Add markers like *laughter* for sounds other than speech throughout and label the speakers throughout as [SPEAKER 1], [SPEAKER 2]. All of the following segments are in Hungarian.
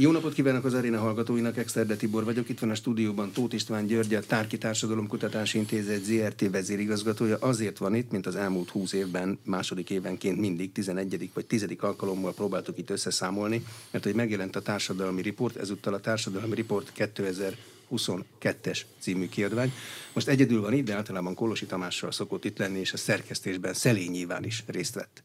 [SPEAKER 1] Jó napot kívánok az aréna hallgatóinak, Exterde Tibor vagyok. Itt van a stúdióban Tóth István György, a Tárki Kutatási Intézet ZRT vezérigazgatója. Azért van itt, mint az elmúlt 20 évben, második évenként mindig 11. vagy 10. alkalommal próbáltuk itt összeszámolni, mert hogy megjelent a társadalmi riport, ezúttal a társadalmi riport 2022-es című kiadvány. Most egyedül van itt, de általában Kolosi Tamással szokott itt lenni, és a szerkesztésben Szelényéván is részt vett.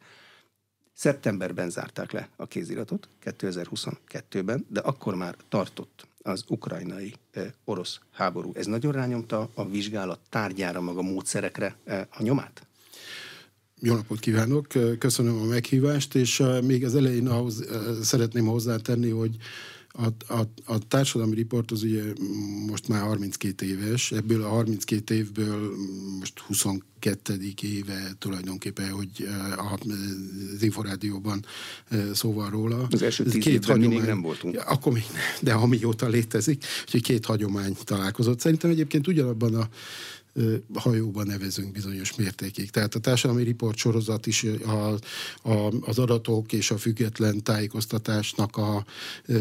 [SPEAKER 1] Szeptemberben zárták le a kéziratot, 2022-ben, de akkor már tartott az ukrajnai e, orosz háború. Ez nagyon rányomta a vizsgálat tárgyára, maga módszerekre e, a nyomát?
[SPEAKER 2] Jó napot kívánok, köszönöm a meghívást, és még az elején ahhoz szeretném hozzátenni, hogy a, a, a társadalmi riport az ugye most már 32 éves, ebből a 32 évből most 22. éve tulajdonképpen, hogy eh, az Inforádióban szóval róla.
[SPEAKER 1] Az első tíz két hagyomány, még nem voltunk.
[SPEAKER 2] Akkor még de amióta létezik, úgyhogy két hagyomány találkozott. Szerintem egyébként ugyanabban a hajóban nevezünk bizonyos mértékig. Tehát a társadalmi riport sorozat is a, a, az adatok és a független tájékoztatásnak a e,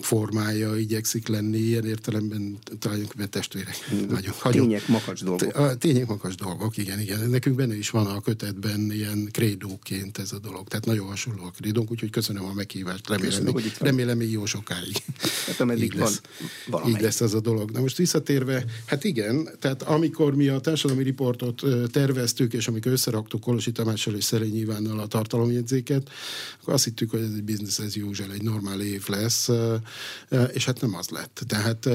[SPEAKER 2] formája igyekszik lenni, ilyen értelemben tulajdonképpen testvérek
[SPEAKER 1] vagyunk. Tények makacs dolgok.
[SPEAKER 2] A, tények makacs dolgok, igen, igen. Nekünk benne is van a kötetben ilyen krédóként ez a dolog. Tehát nagyon hasonló a krédónk, úgyhogy köszönöm a meghívást. Remélem, köszönöm, még, remélem még jó sokáig.
[SPEAKER 1] Hát így lesz,
[SPEAKER 2] van így lesz ez a dolog. Na most visszatérve, hát igen, tehát amikor mi a társadalmi riportot terveztük, és amikor összeraktuk Kolosi Tamással és Szerény Ivánnal a tartalomjegyzéket, akkor azt hittük, hogy ez egy business as usual, egy normál év lesz, és hát nem az lett. Tehát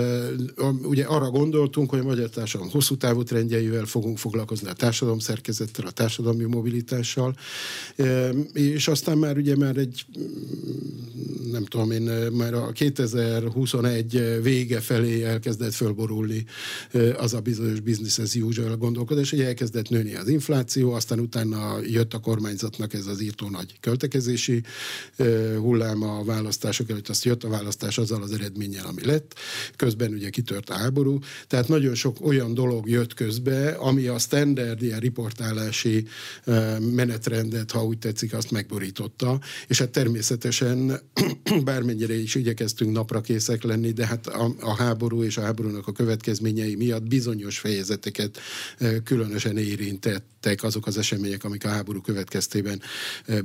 [SPEAKER 2] ugye arra gondoltunk, hogy a magyar társadalom hosszú távú trendjeivel fogunk foglalkozni, a társadalom szerkezettel, a társadalmi mobilitással, és aztán már ugye már egy, nem tudom én, már a 2021 vége felé elkezdett fölborulni az a bizonyos business as usual gondolkodás, hogy elkezdett nőni az infláció, aztán utána jött a kormányzatnak ez az írtó nagy költekezési hullám a választások előtt, azt jött a választás azzal az eredménnyel, ami lett. Közben ugye kitört a háború, tehát nagyon sok olyan dolog jött közbe, ami a standard ilyen riportálási menetrendet, ha úgy tetszik, azt megborította, és hát természetesen *clears throat* bármennyire is igyekeztünk napra készek lenni, de hát a, a háború és a háborúnak a következményei miatt bizonyos fejezeteket különösen érintettek azok az események, amik a háború következtében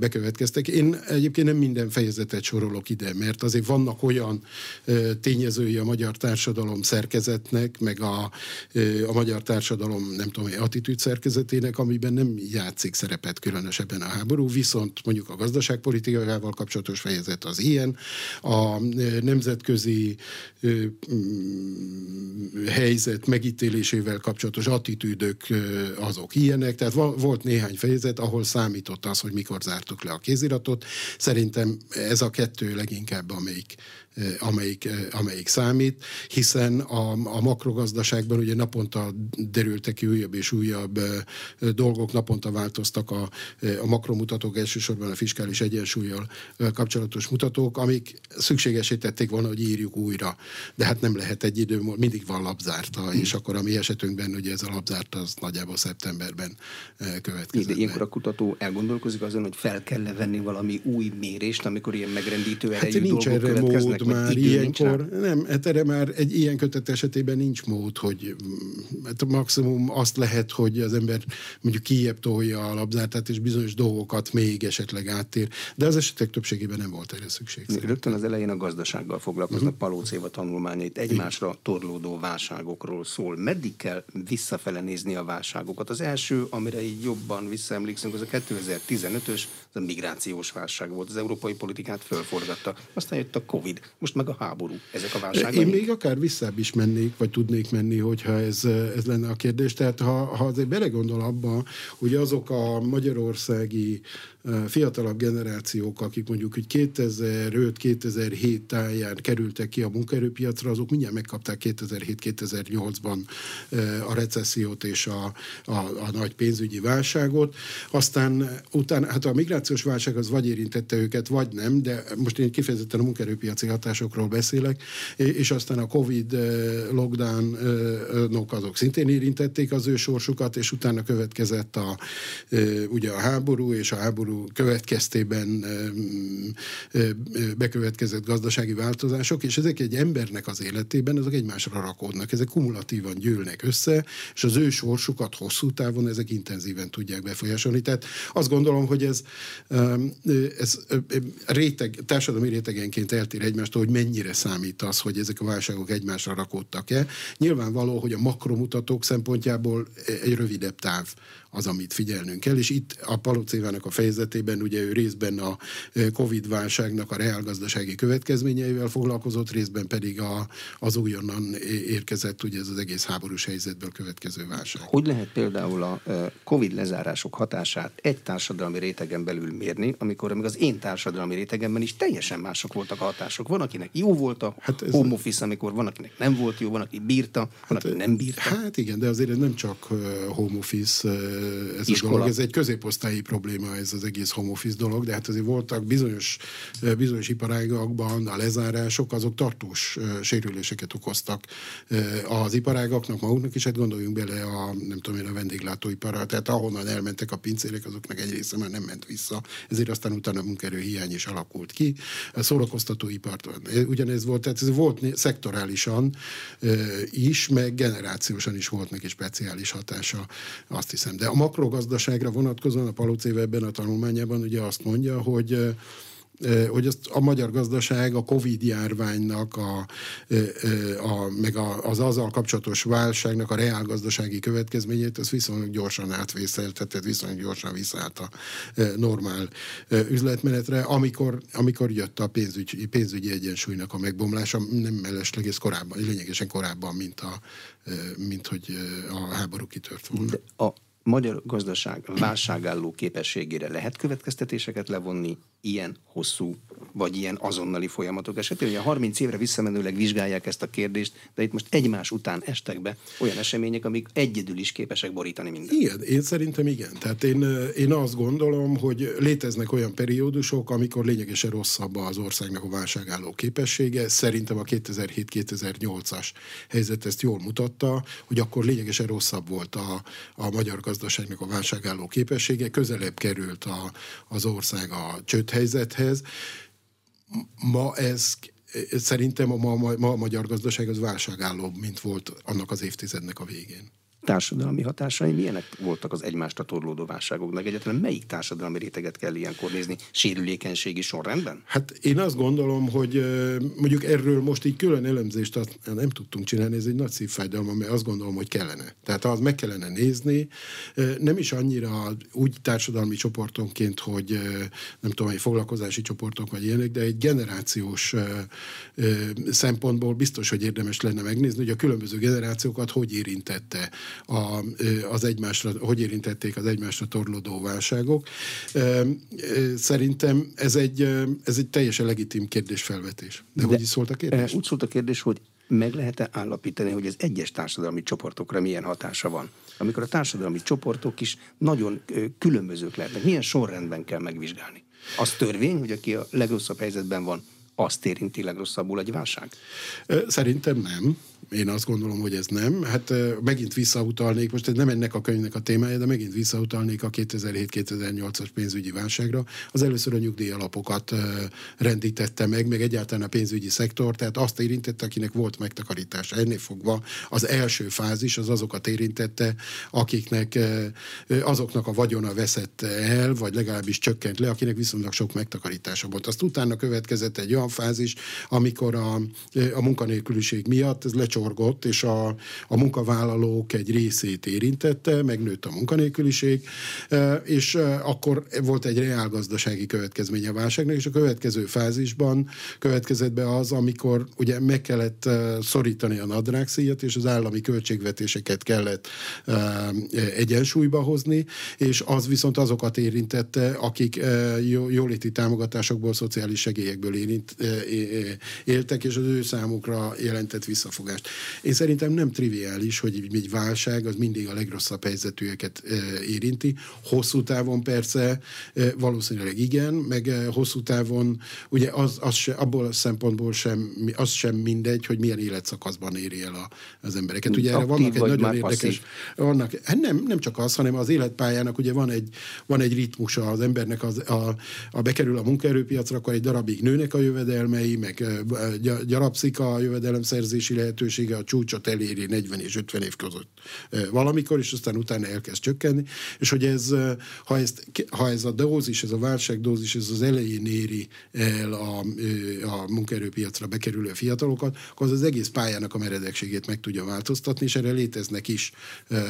[SPEAKER 2] bekövetkeztek. Én egyébként nem minden fejezetet sorolok ide, mert azért vannak olyan tényezői a magyar társadalom szerkezetnek, meg a, a magyar társadalom, nem tudom, attitűd szerkezetének, amiben nem játszik szerepet különösebben a háború, viszont mondjuk a gazdaságpolitikával kapcsolatos fejezet az ilyen, a nemzetközi helyzet megítélésével ezzel kapcsolatos attitűdök azok ilyenek, tehát volt néhány fejezet, ahol számított az, hogy mikor zártuk le a kéziratot. Szerintem ez a kettő leginkább, amelyik amelyik, amelyik számít, hiszen a, a makrogazdaságban ugye naponta derültek ki újabb és újabb dolgok, naponta változtak a, a makromutatók, elsősorban a fiskális egyensúlyjal kapcsolatos mutatók, amik szükségesítették volna, hogy írjuk újra. De hát nem lehet egy idő, mindig van lapzárta, és akkor a mi esetünkben ugye ez a lapzárta az nagyjából szeptemberben következik.
[SPEAKER 1] De ilyenkor a kutató elgondolkozik azon, hogy fel kell venni valami új mérést, amikor ilyen megrendítő erejű hát
[SPEAKER 2] dolgok erre mód, már ilyenkor, nem, hát erre már egy ilyen kötet esetében nincs mód, hogy hát maximum azt lehet, hogy az ember mondjuk kijebb tolja a labzártát, és bizonyos dolgokat még esetleg áttér, de az esetek többségében nem volt erre szükség.
[SPEAKER 1] Rögtön az elején a gazdasággal foglalkoznak, uh-huh. Palócéva tanulmányait egymásra torlódó válságokról szól. Meddig kell visszafele nézni a válságokat? Az első, amire így jobban visszaemlékszünk, az a 2015-ös, az a migrációs válság volt. Az európai politikát fölforgatta. Aztán jött a Covid most meg a háború. Ezek a válságok.
[SPEAKER 2] Én még akár visszább is mennék, vagy tudnék menni, hogyha ez, ez lenne a kérdés. Tehát ha, ha azért belegondol abba, hogy azok a magyarországi fiatalabb generációk, akik mondjuk hogy 2005-2007 táján kerültek ki a munkaerőpiacra, azok mindjárt megkapták 2007-2008-ban a recessziót és a, a, a nagy pénzügyi válságot. Aztán utána, hát a migrációs válság az vagy érintette őket, vagy nem, de most én kifejezetten a munkerőpiaci hatásokról beszélek, és aztán a Covid lockdownok azok szintén érintették az ő sorsukat, és utána következett a, ugye a háború, és a háború következtében bekövetkezett gazdasági változások, és ezek egy embernek az életében, azok egymásra rakódnak, ezek kumulatívan gyűlnek össze, és az ő sorsukat hosszú távon ezek intenzíven tudják befolyásolni. Tehát azt gondolom, hogy ez, ez réteg, társadalmi rétegenként eltér egymástól, hogy mennyire számít az, hogy ezek a válságok egymásra rakódtak-e. Nyilvánvaló, hogy a makromutatók szempontjából egy rövidebb táv az, amit figyelnünk kell, és itt a Palocévának a fejezetében ugye ő részben a Covid-válságnak a reálgazdasági következményeivel foglalkozott, részben pedig a, az újonnan érkezett ugye ez az egész háborús helyzetből következő válság.
[SPEAKER 1] Hogy lehet például a Covid lezárások hatását egy társadalmi rétegen belül mérni, amikor még az én társadalmi rétegemben is teljesen mások voltak a hatások. Van, akinek jó volt a hát ez home office, amikor van, akinek nem volt jó, van, aki bírta, van, hát, aki nem bírta.
[SPEAKER 2] Hát igen, de azért ez nem csak home office ez Iskola. a dolog. Ez egy középosztályi probléma, ez az egész home office dolog, de hát azért voltak bizonyos, bizonyos iparágakban a lezárások, azok tartós sérüléseket okoztak az iparágaknak, maguknak is, hát gondoljunk bele a, nem tudom én, a vendéglátóiparra, tehát ahonnan elmentek a pincérek, azoknak egy része már nem ment vissza, ezért aztán utána a munkerő hiány is alakult ki. A szórakoztatóipart ugyanez volt, tehát ez volt szektorálisan is, meg generációsan is volt neki speciális hatása, azt hiszem. De a makrogazdaságra vonatkozóan a Palocéve ebben a tanulmányában ugye azt mondja, hogy hogy azt a magyar gazdaság a Covid járványnak, a, a, meg a, az azzal kapcsolatos válságnak a reálgazdasági következményét, az viszonylag gyorsan átvészelte, tehát viszonylag gyorsan visszaállt a normál üzletmenetre, amikor, amikor jött a pénzügy, pénzügyi egyensúlynak a megbomlása, nem mellesleg ez korábban, lényegesen korábban, mint, a, mint hogy a háború kitört volna. De
[SPEAKER 1] a magyar gazdaság válságálló képességére lehet következtetéseket levonni ilyen hosszú vagy ilyen azonnali folyamatok esetén. Ugye 30 évre visszamenőleg vizsgálják ezt a kérdést, de itt most egymás után estek be olyan események, amik egyedül is képesek borítani mindent.
[SPEAKER 2] Igen, én szerintem igen. Tehát én, én azt gondolom, hogy léteznek olyan periódusok, amikor lényegesen rosszabb az országnak a válságálló képessége. Szerintem a 2007-2008-as helyzet ezt jól mutatta, hogy akkor lényegesen rosszabb volt a, a magyar gazdaságnak a válságálló képessége, közelebb került a, az ország a csődhelyzethez ma ez szerintem a, ma, ma a magyar gazdaság az válságállóbb, mint volt annak az évtizednek a végén
[SPEAKER 1] társadalmi hatásai milyenek voltak az egymást torlódó válságoknak? Egyáltalán melyik társadalmi réteget kell ilyenkor nézni? Sérülékenységi sorrendben?
[SPEAKER 2] Hát én azt gondolom, hogy mondjuk erről most így külön elemzést nem tudtunk csinálni, ez egy nagy szívfájdalma, mert azt gondolom, hogy kellene. Tehát az meg kellene nézni, nem is annyira úgy társadalmi csoportonként, hogy nem tudom, egy foglalkozási csoportok vagy ilyenek, de egy generációs szempontból biztos, hogy érdemes lenne megnézni, hogy a különböző generációkat hogy érintette a, az egymásra, hogy érintették az egymásra torlódó válságok. Szerintem ez egy, ez egy teljesen legitim kérdésfelvetés. De, De hogy is szólt a kérdés?
[SPEAKER 1] Úgy szólt a kérdés, hogy meg lehet-e állapítani, hogy az egyes társadalmi csoportokra milyen hatása van? Amikor a társadalmi csoportok is nagyon különbözők lehetnek. Milyen sorrendben kell megvizsgálni? Az törvény, hogy aki a legrosszabb helyzetben van, azt érinti legrosszabbul egy válság?
[SPEAKER 2] Szerintem nem. Én azt gondolom, hogy ez nem. Hát megint visszautalnék, most ez nem ennek a könyvnek a témája, de megint visszautalnék a 2007-2008-as pénzügyi válságra. Az először a nyugdíjalapokat rendítette meg, meg egyáltalán a pénzügyi szektor, tehát azt érintette, akinek volt megtakarítása. Ennél fogva az első fázis az azokat érintette, akiknek azoknak a vagyona veszett el, vagy legalábbis csökkent le, akinek viszonylag sok megtakarítása volt. Azt utána következett egy olyan fázis, amikor a, a munkanélküliség miatt ez lecsorgott, és a, a munkavállalók egy részét érintette, megnőtt a munkanélküliség, e, és e, akkor volt egy reálgazdasági következménye a válságnak, és a következő fázisban következett be az, amikor ugye meg kellett e, szorítani a nadrágszíjat, és az állami költségvetéseket kellett egyensúlyba hozni, és az viszont azokat érintette, akik jóléti támogatásokból, szociális segélyekből érint, éltek, és az ő számukra jelentett visszafogást. Én szerintem nem triviális, hogy egy válság az mindig a legrosszabb helyzetűeket érinti. Hosszú távon persze valószínűleg igen, meg hosszú távon ugye az, az se, abból a szempontból sem, az sem mindegy, hogy milyen életszakaszban éri el a, az embereket. Ugye erre vannak egy nagyon érdekes, vannak, hát nem, nem csak az, hanem az életpályának ugye van egy, van egy ritmusa az embernek, az, a, a bekerül a munkaerőpiacra, akkor egy darabig nőnek a jövedelmei, meg gyarapszik a jövedelemszerzési lehetősége, a csúcsot eléri 40 és 50 év között valamikor, és aztán utána elkezd csökkenni, és hogy ez, ha, ezt, ha ez a dózis, ez a válságdózis, ez az elején éri el a, a munkaerőpiacra bekerülő fiatalokat, akkor az az egész pályának a meredekségét meg tudja változtatni, és erre léteznek is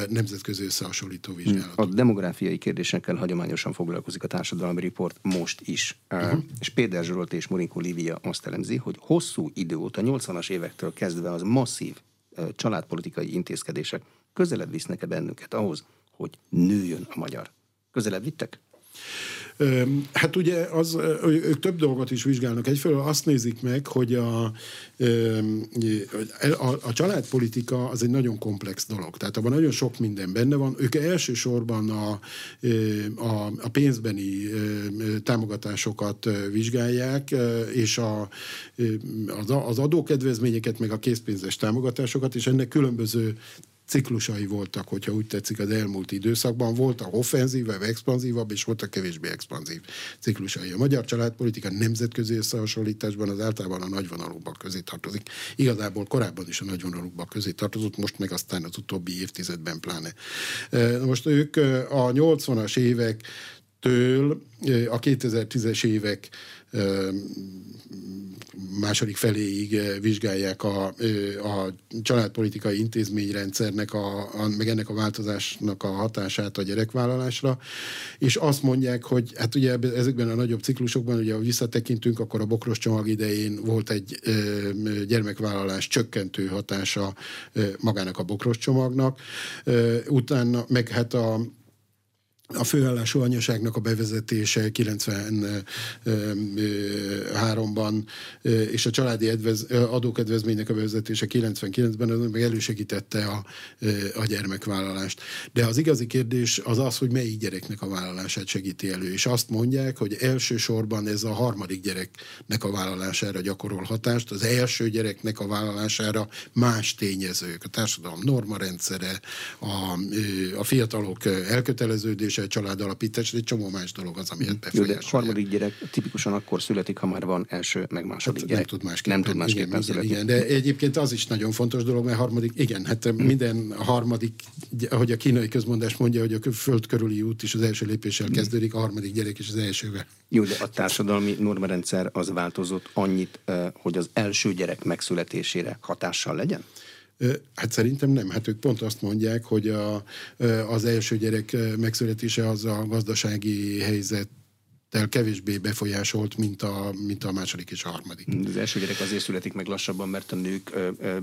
[SPEAKER 2] nemzetközi összehasonlító vizsgálatok.
[SPEAKER 1] A demográfiai kérdésekkel hagyományosan foglalkozik a társadalmi riport most is. Uh-huh. És Péter Zsolt és Monico Lívia azt elemzi, hogy hosszú idő óta, 80-as évektől kezdve az masszív családpolitikai intézkedések közelebb visznek-e bennünket ahhoz, hogy nőjön a magyar? Közelebb vittek?
[SPEAKER 2] Hát ugye az, ők több dolgot is vizsgálnak. Egyfelől azt nézik meg, hogy a, a, a családpolitika az egy nagyon komplex dolog. Tehát abban nagyon sok minden benne van. Ők elsősorban a, a, a pénzbeni támogatásokat vizsgálják, és a, az adókedvezményeket, meg a készpénzes támogatásokat, és ennek különböző ciklusai voltak, hogyha úgy tetszik az elmúlt időszakban. Voltak offenzívabb, expanzívabb, és voltak kevésbé expanzív ciklusai. A magyar családpolitika nemzetközi összehasonlításban az általában a nagyvonalúbbak közé tartozik. Igazából korábban is a nagyvonalúbbak közé tartozott, most meg aztán az utóbbi évtizedben pláne. Most ők a 80-as évek től a 2010-es évek második feléig eh, vizsgálják a, a családpolitikai intézményrendszernek, a, a, meg ennek a változásnak a hatását a gyerekvállalásra, és azt mondják, hogy hát ugye ezekben a nagyobb ciklusokban, ugye ha visszatekintünk, akkor a bokros csomag idején volt egy ö, gyermekvállalás csökkentő hatása magának a bokros csomagnak, utána meg hát a a főállású anyaságnak a bevezetése 93-ban, és a családi edvez, adókedvezménynek a bevezetése 99-ben az meg elősegítette a, a gyermekvállalást. De az igazi kérdés az az, hogy melyik gyereknek a vállalását segíti elő. És azt mondják, hogy elsősorban ez a harmadik gyereknek a vállalására gyakorol hatást, az első gyereknek a vállalására más tényezők, a társadalom normarendszere, a, a fiatalok elköteleződése, a család alapítás, egy csomó más dolog az, amiért befolyásolja.
[SPEAKER 1] Jó, de harmadik gyerek tipikusan akkor születik, ha már van első, meg második hát gyerek.
[SPEAKER 2] Nem tud másképpen,
[SPEAKER 1] nem tud másképpen igen,
[SPEAKER 2] születni. Igen, de egyébként az is nagyon fontos dolog, mert harmadik, igen, hát hmm. minden harmadik, ahogy a kínai közmondás mondja, hogy a föld körüli út is az első lépéssel kezdődik, a harmadik gyerek is az elsővel.
[SPEAKER 1] Jó, de a társadalmi normarendszer az változott annyit, hogy az első gyerek megszületésére hatással legyen?
[SPEAKER 2] Hát szerintem nem. Hát ők pont azt mondják, hogy a, az első gyerek megszületése az a gazdasági helyzet tel kevésbé befolyásolt, mint a, mint a második és a harmadik.
[SPEAKER 1] Az első gyerek azért születik meg lassabban, mert a nők ö, ö,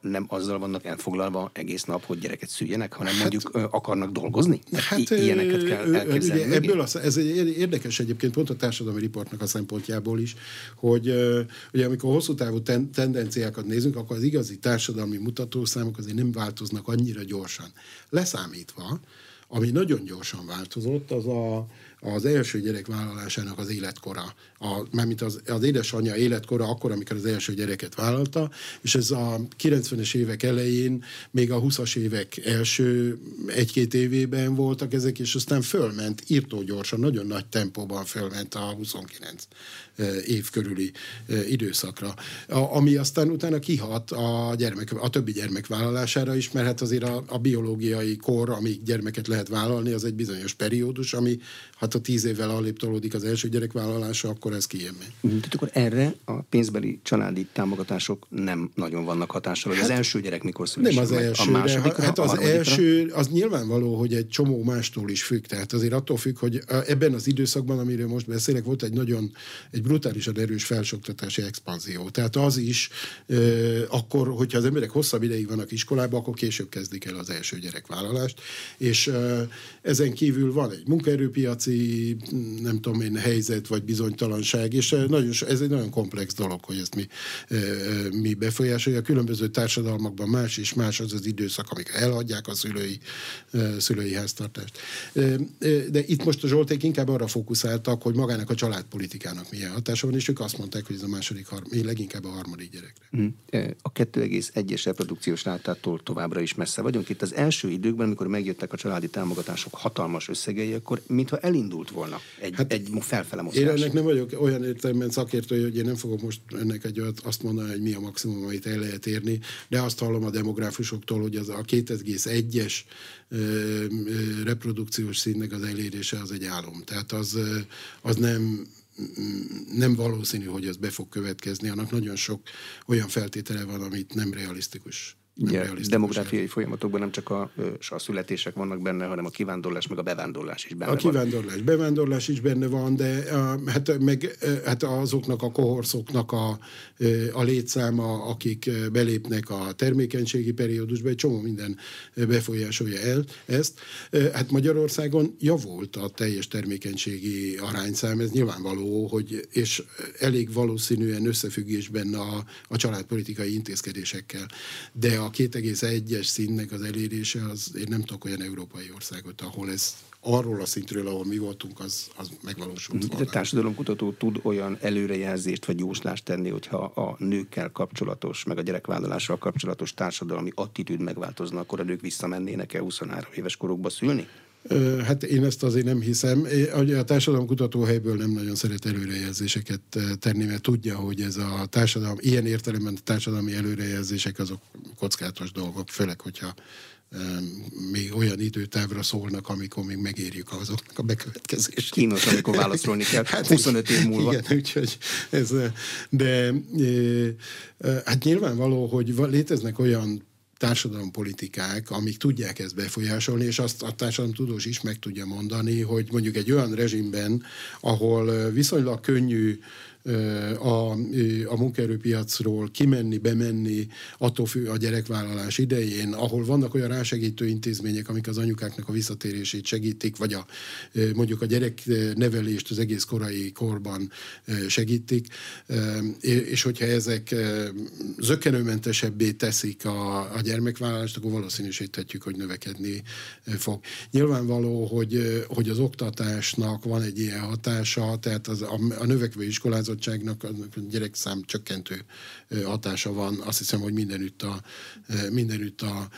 [SPEAKER 1] nem azzal vannak elfoglalva egész nap, hogy gyereket szüljenek, hanem hát, mondjuk ö, akarnak dolgozni?
[SPEAKER 2] Hát, I- ilyeneket kell elképzelni. Ugye, ebből az, ez érdekes egyébként pont a társadalmi riportnak a szempontjából is, hogy ugye amikor hosszú távú ten, tendenciákat nézünk, akkor az igazi társadalmi mutatószámok azért nem változnak annyira gyorsan. Leszámítva, ami nagyon gyorsan változott, az a, az első gyerek vállalásának az életkora. A, mármint az, az édesanyja életkora akkor, amikor az első gyereket vállalta, és ez a 90-es évek elején, még a 20-as évek első egy-két évében voltak ezek, és aztán fölment írtó gyorsan, nagyon nagy tempóban fölment a 29 év körüli időszakra, ami aztán utána kihat a, gyermek, a többi gyermek vállalására is, mert hát azért a, a biológiai kor, amíg gyermeket lehet vállalni, az egy bizonyos periódus, ami hát a tíz évvel alébb tolódik az első gyerek vállalása, akkor ez kijön
[SPEAKER 1] Tehát akkor erre a pénzbeli családi támogatások nem nagyon vannak hatással, hát, az első gyerek mikor születik
[SPEAKER 2] Nem az első, a másodikra, hát az a első, az nyilvánvaló, hogy egy csomó mástól is függ. Tehát azért attól függ, hogy ebben az időszakban, amiről most beszélek, volt egy nagyon, egy brutálisan erős felsőoktatási expanzió. Tehát az is, akkor, hogyha az emberek hosszabb ideig vannak iskolában, akkor később kezdik el az első gyerekvállalást, és ezen kívül van egy munkaerőpiaci nem tudom én, helyzet vagy bizonytalanság, és nagyon, ez egy nagyon komplex dolog, hogy ezt mi, mi befolyásolja. A különböző társadalmakban más és más az az időszak, amikor elhagyják a szülői, szülői háztartást. De itt most a Zsolték inkább arra fókuszáltak, hogy magának a családpolitikának milyen hatása van, és ők azt mondták, hogy ez a második, leginkább a harmadik gyerekre.
[SPEAKER 1] Mm. A 2,1-es reprodukciós rátától továbbra is messze vagyunk. Itt az első időkben, amikor megjöttek a családi támogatások hatalmas összegei, akkor mintha elindult volna egy, hát egy felfele mozgás.
[SPEAKER 2] Én ennek nem vagyok olyan értelemben szakértő, hogy én nem fogok most ennek egy olyat azt mondani, hogy mi a maximum, amit el lehet érni, de azt hallom a demográfusoktól, hogy az a 2,1-es reprodukciós színnek az elérése az egy álom. Tehát az, az nem, nem valószínű, hogy ez be fog következni, annak nagyon sok olyan feltétele van, amit nem realisztikus
[SPEAKER 1] Ugye, demográfiai folyamatokban nem csak a, a születések vannak benne, hanem a kivándorlás, meg a bevándorlás is benne
[SPEAKER 2] a van. A kivándorlás, bevándorlás is benne van, de hát, meg hát azoknak a kohorszoknak a, a létszáma, akik belépnek a termékenységi periódusba, egy csomó minden befolyásolja el ezt. Hát Magyarországon javult a teljes termékenységi arányszám, ez nyilvánvaló, hogy, és elég valószínűen összefüggésben a, a családpolitikai intézkedésekkel. De a a 2,1-es színnek az elérése, az én nem tudok olyan európai országot, ahol ez arról a szintről, ahol mi voltunk, az, az megvalósult
[SPEAKER 1] volna. A társadalomkutató tud olyan előrejelzést vagy jóslást tenni, hogyha a nőkkel kapcsolatos, meg a gyerekvállalással kapcsolatos társadalmi attitűd megváltozna, akkor a nők visszamennének-e 23 éves korukba szülni?
[SPEAKER 2] Hát én ezt azért nem hiszem. A társadalomkutató helyből nem nagyon szeret előrejelzéseket tenni, mert tudja, hogy ez a társadalom, ilyen értelemben a társadalmi előrejelzések azok kockázatos dolgok, főleg, hogyha még olyan időtávra szólnak, amikor még megérjük azoknak a bekövetkezését.
[SPEAKER 1] Kínos, amikor válaszolni kell, *laughs* hát 25 év múlva.
[SPEAKER 2] Igen, úgyhogy ez, de hát nyilvánvaló, hogy léteznek olyan társadalompolitikák, amik tudják ezt befolyásolni, és azt a társadalomtudós is meg tudja mondani, hogy mondjuk egy olyan rezsimben, ahol viszonylag könnyű a, a munkaerőpiacról kimenni, bemenni, attól fő a gyerekvállalás idején, ahol vannak olyan rásegítő intézmények, amik az anyukáknak a visszatérését segítik, vagy a, mondjuk a gyereknevelést az egész korai korban segítik, és hogyha ezek zökkenőmentesebbé teszik a, a gyermekvállalást, akkor valószínűsíthetjük, hogy növekedni fog. Nyilvánvaló, hogy, hogy az oktatásnak van egy ilyen hatása, tehát az, a, a növekvő iskolázat beágyazottságnak a gyerekszám csökkentő hatása van, azt hiszem, hogy mindenütt a, mindenütt a,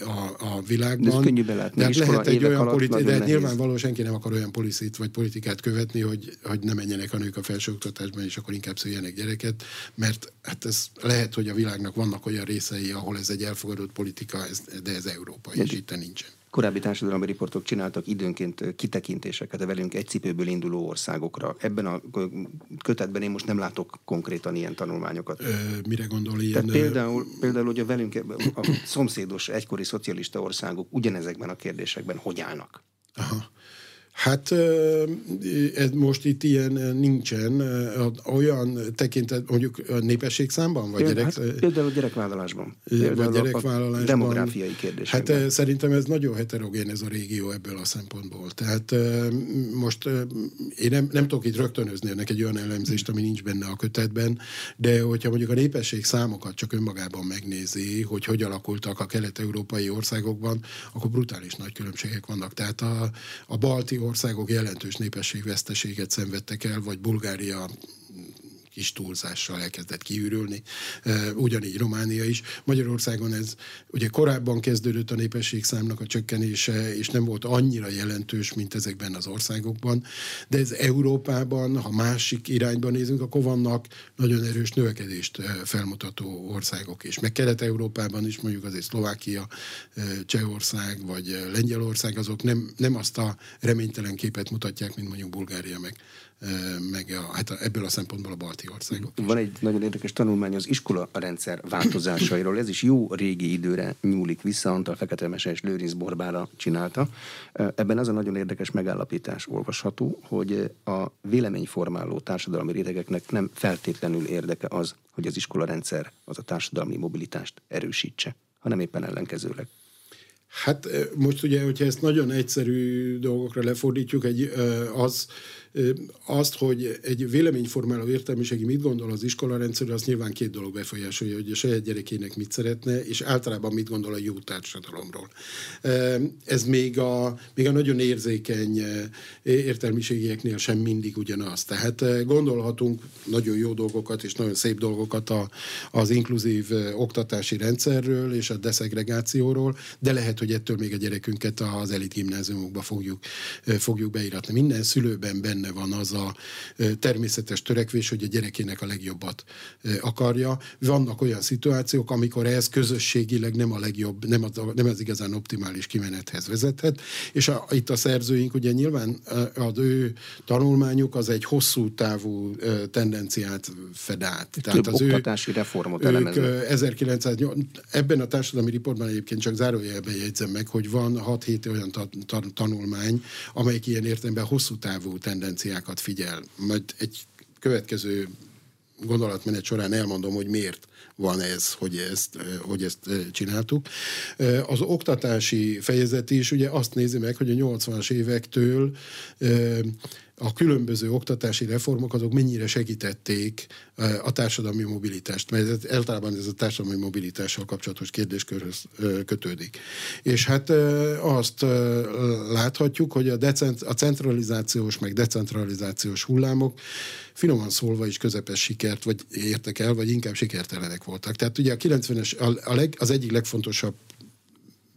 [SPEAKER 2] a, a világban. De ez
[SPEAKER 1] könnyű belátni.
[SPEAKER 2] De lehet egy olyan politi- de nyilvánvaló senki nem akar olyan policit vagy politikát követni, hogy, hogy ne menjenek a nők a felsőoktatásban, és akkor inkább szüljenek gyereket, mert hát ez lehet, hogy a világnak vannak olyan részei, ahol ez egy elfogadott politika, de ez Európa, és itt nincsen.
[SPEAKER 1] Korábbi társadalmi riportok csináltak időnként kitekintéseket a velünk egy cipőből induló országokra. Ebben a kötetben én most nem látok konkrétan ilyen tanulmányokat. Ö,
[SPEAKER 2] mire gondol ilyen?
[SPEAKER 1] Tehát például, például, hogy a velünk a szomszédos egykori szocialista országok ugyanezekben a kérdésekben hogy állnak?
[SPEAKER 2] Aha. Hát ez most itt ilyen nincsen. Olyan tekintet, mondjuk a népességszámban? Vagy
[SPEAKER 1] gyerek... hát, például a gyerekvállalásban.
[SPEAKER 2] Például vagy gyerekvállalásban. A
[SPEAKER 1] demográfiai kérdésekben.
[SPEAKER 2] Hát szerintem ez nagyon heterogén ez a régió ebből a szempontból. Tehát most én nem, nem tudok itt rögtönözni ennek egy olyan elemzést, ami nincs benne a kötetben, de hogyha mondjuk a népesség számokat csak önmagában megnézi, hogy hogy alakultak a kelet-európai országokban, akkor brutális nagy különbségek vannak. Tehát a, a balti országok jelentős népességveszteséget szenvedtek el, vagy Bulgária kis túlzással elkezdett kiürülni. Ugyanígy Románia is. Magyarországon ez ugye korábban kezdődött a népességszámnak a csökkenése, és nem volt annyira jelentős, mint ezekben az országokban. De ez Európában, ha másik irányban nézünk, akkor vannak nagyon erős növekedést felmutató országok is. Meg Kelet-Európában is mondjuk azért Szlovákia, Csehország vagy Lengyelország, azok nem, nem azt a reménytelen képet mutatják, mint mondjuk Bulgária meg meg a, hát ebből a szempontból a balti országok.
[SPEAKER 1] Van egy nagyon érdekes tanulmány az iskola rendszer változásairól. Ez is jó régi időre nyúlik vissza, Antal Fekete és Lőrinc Borbára csinálta. Ebben az a nagyon érdekes megállapítás olvasható, hogy a véleményformáló társadalmi rétegeknek nem feltétlenül érdeke az, hogy az iskola rendszer az a társadalmi mobilitást erősítse, hanem éppen ellenkezőleg.
[SPEAKER 2] Hát most ugye, hogyha ezt nagyon egyszerű dolgokra lefordítjuk, egy, az azt, hogy egy véleményformáló értelmiségi mit gondol az iskolarendszerről, az nyilván két dolog befolyásolja, hogy a saját gyerekének mit szeretne, és általában mit gondol a jó társadalomról. Ez még a, még a nagyon érzékeny értelmiségieknél sem mindig ugyanaz. Tehát gondolhatunk nagyon jó dolgokat és nagyon szép dolgokat a, az inkluzív oktatási rendszerről és a deszegregációról, de lehet, hogy ettől még a gyerekünket az elit gimnáziumokba fogjuk, fogjuk beíratni. Minden szülőben benne benne van az a természetes törekvés, hogy a gyerekének a legjobbat akarja. Vannak olyan szituációk, amikor ez közösségileg nem a legjobb, nem az, nem az igazán optimális kimenethez vezethet, és a, itt a szerzőink ugye nyilván az ő tanulmányuk az egy hosszú távú tendenciát fed át.
[SPEAKER 1] Tehát Több az oktatási ő, reformot elemeznek.
[SPEAKER 2] 1908, ebben a társadalmi riportban egyébként csak zárójelben jegyzem meg, hogy van 6-7 olyan ta, ta, tanulmány, amelyik ilyen értelemben hosszú távú tendenciát tendenciákat figyel. Majd egy következő gondolatmenet során elmondom, hogy miért van ez, hogy ezt, hogy ezt csináltuk. Az oktatási fejezet is ugye azt nézi meg, hogy a 80-as évektől a különböző oktatási reformok azok mennyire segítették a társadalmi mobilitást, mert általában ez a társadalmi mobilitással kapcsolatos kérdéskörhöz kötődik. És hát azt láthatjuk, hogy a, decent, a centralizációs meg decentralizációs hullámok finoman szólva is közepes sikert vagy értek el, vagy inkább sikertelenek voltak. Tehát ugye a 90-es, a, a leg, az egyik legfontosabb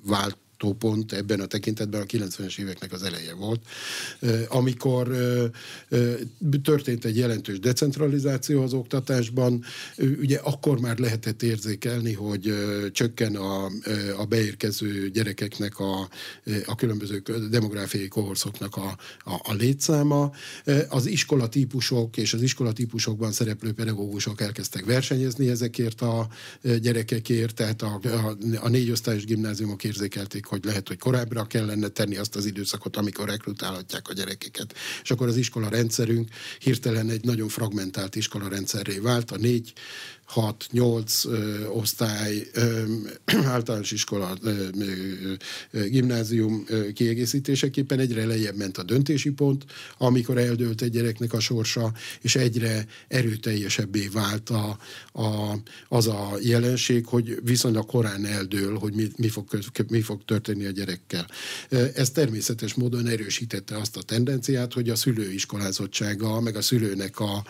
[SPEAKER 2] vált pont ebben a tekintetben a 90-es éveknek az eleje volt, amikor történt egy jelentős decentralizáció az oktatásban, ugye akkor már lehetett érzékelni, hogy csökken a, a beérkező gyerekeknek a, a különböző demográfiai kohorszoknak a, a, a létszáma. Az iskolatípusok és az iskolatípusokban szereplő pedagógusok elkezdtek versenyezni ezekért a gyerekekért, tehát a, a, a négy osztályos gimnáziumok érzékelték, hogy lehet, hogy korábbra kellene tenni azt az időszakot, amikor rekrutálhatják a gyerekeket. És akkor az iskola rendszerünk hirtelen egy nagyon fragmentált iskola rendszerré vált. A négy 6-8 osztály, *clears throat* általános iskola, gimnázium kiegészítéseképpen egyre lejjebb ment a döntési pont, amikor eldőlt egy gyereknek a sorsa, és egyre erőteljesebbé vált a, a, az a jelenség, hogy viszonylag korán eldől, hogy mi, mi, fog, mi fog történni a gyerekkel. Ez természetes módon erősítette azt a tendenciát, hogy a szülőiskolázottsága, meg a szülőnek a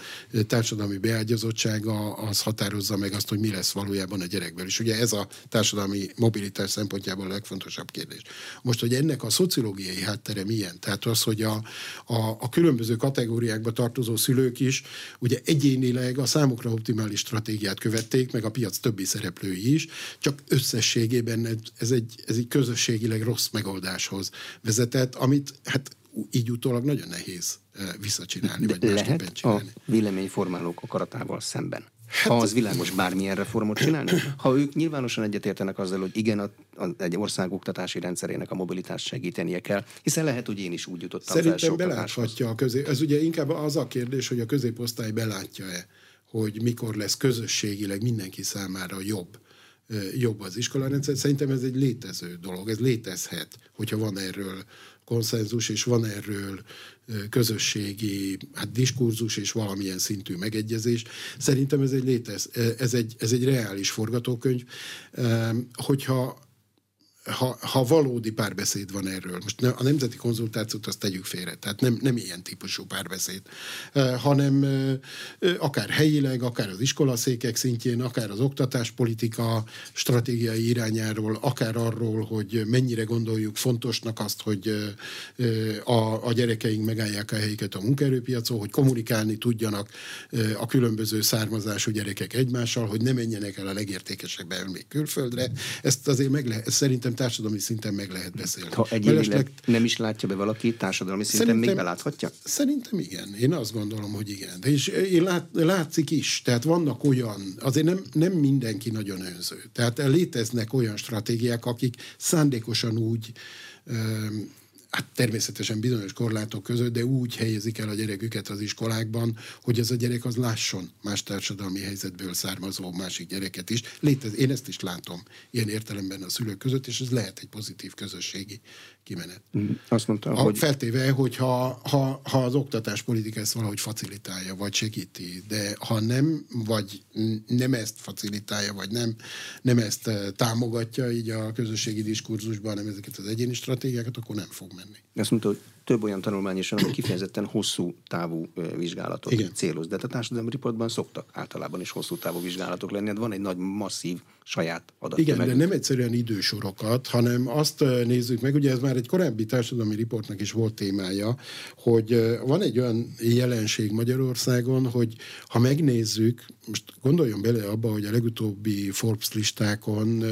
[SPEAKER 2] társadalmi beágyazottsága az határ határozza meg azt, hogy mi lesz valójában a gyerekből. És ugye ez a társadalmi mobilitás szempontjából a legfontosabb kérdés. Most, hogy ennek a szociológiai háttere milyen? Tehát az, hogy a, a, a különböző kategóriákba tartozó szülők is ugye egyénileg a számukra optimális stratégiát követték, meg a piac többi szereplői is, csak összességében ez egy, ez egy közösségileg rossz megoldáshoz vezetett, amit hát így utólag nagyon nehéz eh, visszacsinálni,
[SPEAKER 1] De vagy lehet csinálni. a véleményformálók akaratával szemben? Hát, ha az világos bármilyen reformot csinálni? Ha ők nyilvánosan egyetértenek azzal, hogy igen, a, a, egy ország oktatási rendszerének a mobilitást segítenie kell, hiszen lehet, hogy én is úgy jutottam
[SPEAKER 2] Szerintem beláthatja a közé. Ez ugye inkább az a kérdés, hogy a középosztály belátja-e, hogy mikor lesz közösségileg mindenki számára jobb jobb az iskolarendszer. Szerintem ez egy létező dolog, ez létezhet, hogyha van erről konszenzus, és van erről közösségi hát diskurzus és valamilyen szintű megegyezés. Szerintem ez egy létez, ez egy, ez egy reális forgatókönyv. Hogyha ha, ha valódi párbeszéd van erről, most a nemzeti konzultációt azt tegyük félre, tehát nem, nem ilyen típusú párbeszéd, hanem akár helyileg, akár az iskolaszékek szintjén, akár az oktatáspolitika stratégiai irányáról, akár arról, hogy mennyire gondoljuk fontosnak azt, hogy a, a gyerekeink megállják a helyüket a munkaerőpiacon, hogy kommunikálni tudjanak a különböző származású gyerekek egymással, hogy ne menjenek el a legértékesebb elmék külföldre. Ezt azért meg lehet, szerintem szerintem társadalmi szinten meg lehet beszélni.
[SPEAKER 1] Ha egyébként nem is látja be valaki, társadalmi szinten szerintem, még beláthatja?
[SPEAKER 2] Szerintem igen. Én azt gondolom, hogy igen. De és én lát, látszik is. Tehát vannak olyan, azért nem, nem mindenki nagyon önző. Tehát léteznek olyan stratégiák, akik szándékosan úgy hát természetesen bizonyos korlátok között, de úgy helyezik el a gyereküket az iskolákban, hogy az a gyerek az lásson más társadalmi helyzetből származó másik gyereket is. Létez, én ezt is látom ilyen értelemben a szülők között, és ez lehet egy pozitív közösségi kimenet.
[SPEAKER 1] Mm, azt mondtam,
[SPEAKER 2] a, hogy... Feltéve, hogy ha, ha, ha az oktatáspolitika ezt valahogy facilitálja, vagy segíti, de ha nem, vagy nem ezt facilitálja, vagy nem, nem ezt eh, támogatja így a közösségi diskurzusban, nem ezeket az egyéni stratégiákat, akkor nem fog menni.
[SPEAKER 1] Azt mondta, hogy több olyan tanulmány is van, ami kifejezetten hosszú távú vizsgálatot Igen. céloz. De hát a társadalmi riportban szoktak általában is hosszú távú vizsgálatok lenni. Hát van egy nagy masszív saját adat.
[SPEAKER 2] Igen, de nem egyszerűen idősorokat, hanem azt nézzük meg, ugye ez már egy korábbi társadalmi riportnak is volt témája, hogy van egy olyan jelenség Magyarországon, hogy ha megnézzük, most gondoljon bele abba, hogy a legutóbbi Forbes listákon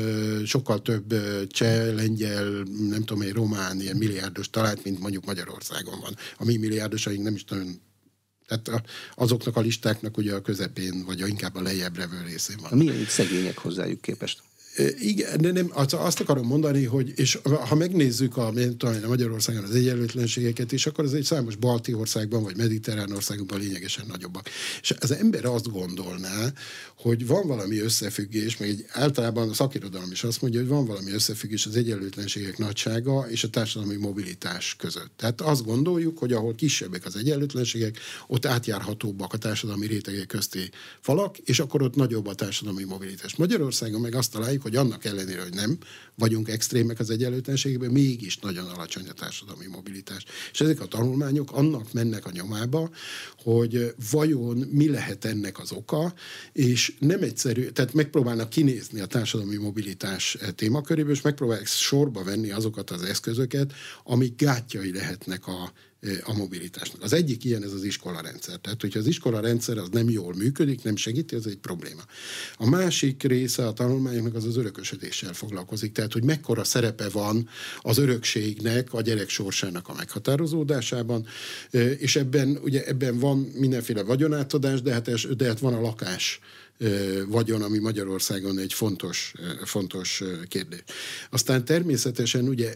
[SPEAKER 2] sokkal több cseh, lengyel, nem tudom, egy román ilyen milliárdos talált, mint mondjuk Magyarországon van. A mi milliárdosaink nem is nagyon tehát azoknak a listáknak ugye a közepén, vagy inkább a lejjebb levő részén van.
[SPEAKER 1] Milyen szegények hozzájuk képest?
[SPEAKER 2] Igen, de nem, azt akarom mondani, hogy és ha megnézzük a, talán Magyarországon az egyenlőtlenségeket is, akkor az egy számos balti országban vagy mediterrán országokban lényegesen nagyobbak. És az ember azt gondolná, hogy van valami összefüggés, meg egy, általában a szakirodalom is azt mondja, hogy van valami összefüggés az egyenlőtlenségek nagysága és a társadalmi mobilitás között. Tehát azt gondoljuk, hogy ahol kisebbek az egyenlőtlenségek, ott átjárhatóbbak a társadalmi rétegek közti falak, és akkor ott nagyobb a társadalmi mobilitás. Magyarországon meg azt találjuk, hogy annak ellenére, hogy nem vagyunk extrémek az egyenlőtlenségben, mégis nagyon alacsony a társadalmi mobilitás. És ezek a tanulmányok annak mennek a nyomába, hogy vajon mi lehet ennek az oka, és nem egyszerű, tehát megpróbálnak kinézni a társadalmi mobilitás témaköréből, és megpróbálják sorba venni azokat az eszközöket, amik gátjai lehetnek a a mobilitásnak. Az egyik ilyen ez az iskolarendszer. Tehát, hogyha az iskolarendszer az nem jól működik, nem segíti, az egy probléma. A másik része a tanulmányoknak az az örökösödéssel foglalkozik. Tehát, hogy mekkora szerepe van az örökségnek, a gyerek sorsának a meghatározódásában, és ebben, ugye ebben van mindenféle vagyonátadás, de hát, de hát van a lakás vagyon, ami Magyarországon egy fontos, fontos kérdés. Aztán természetesen ugye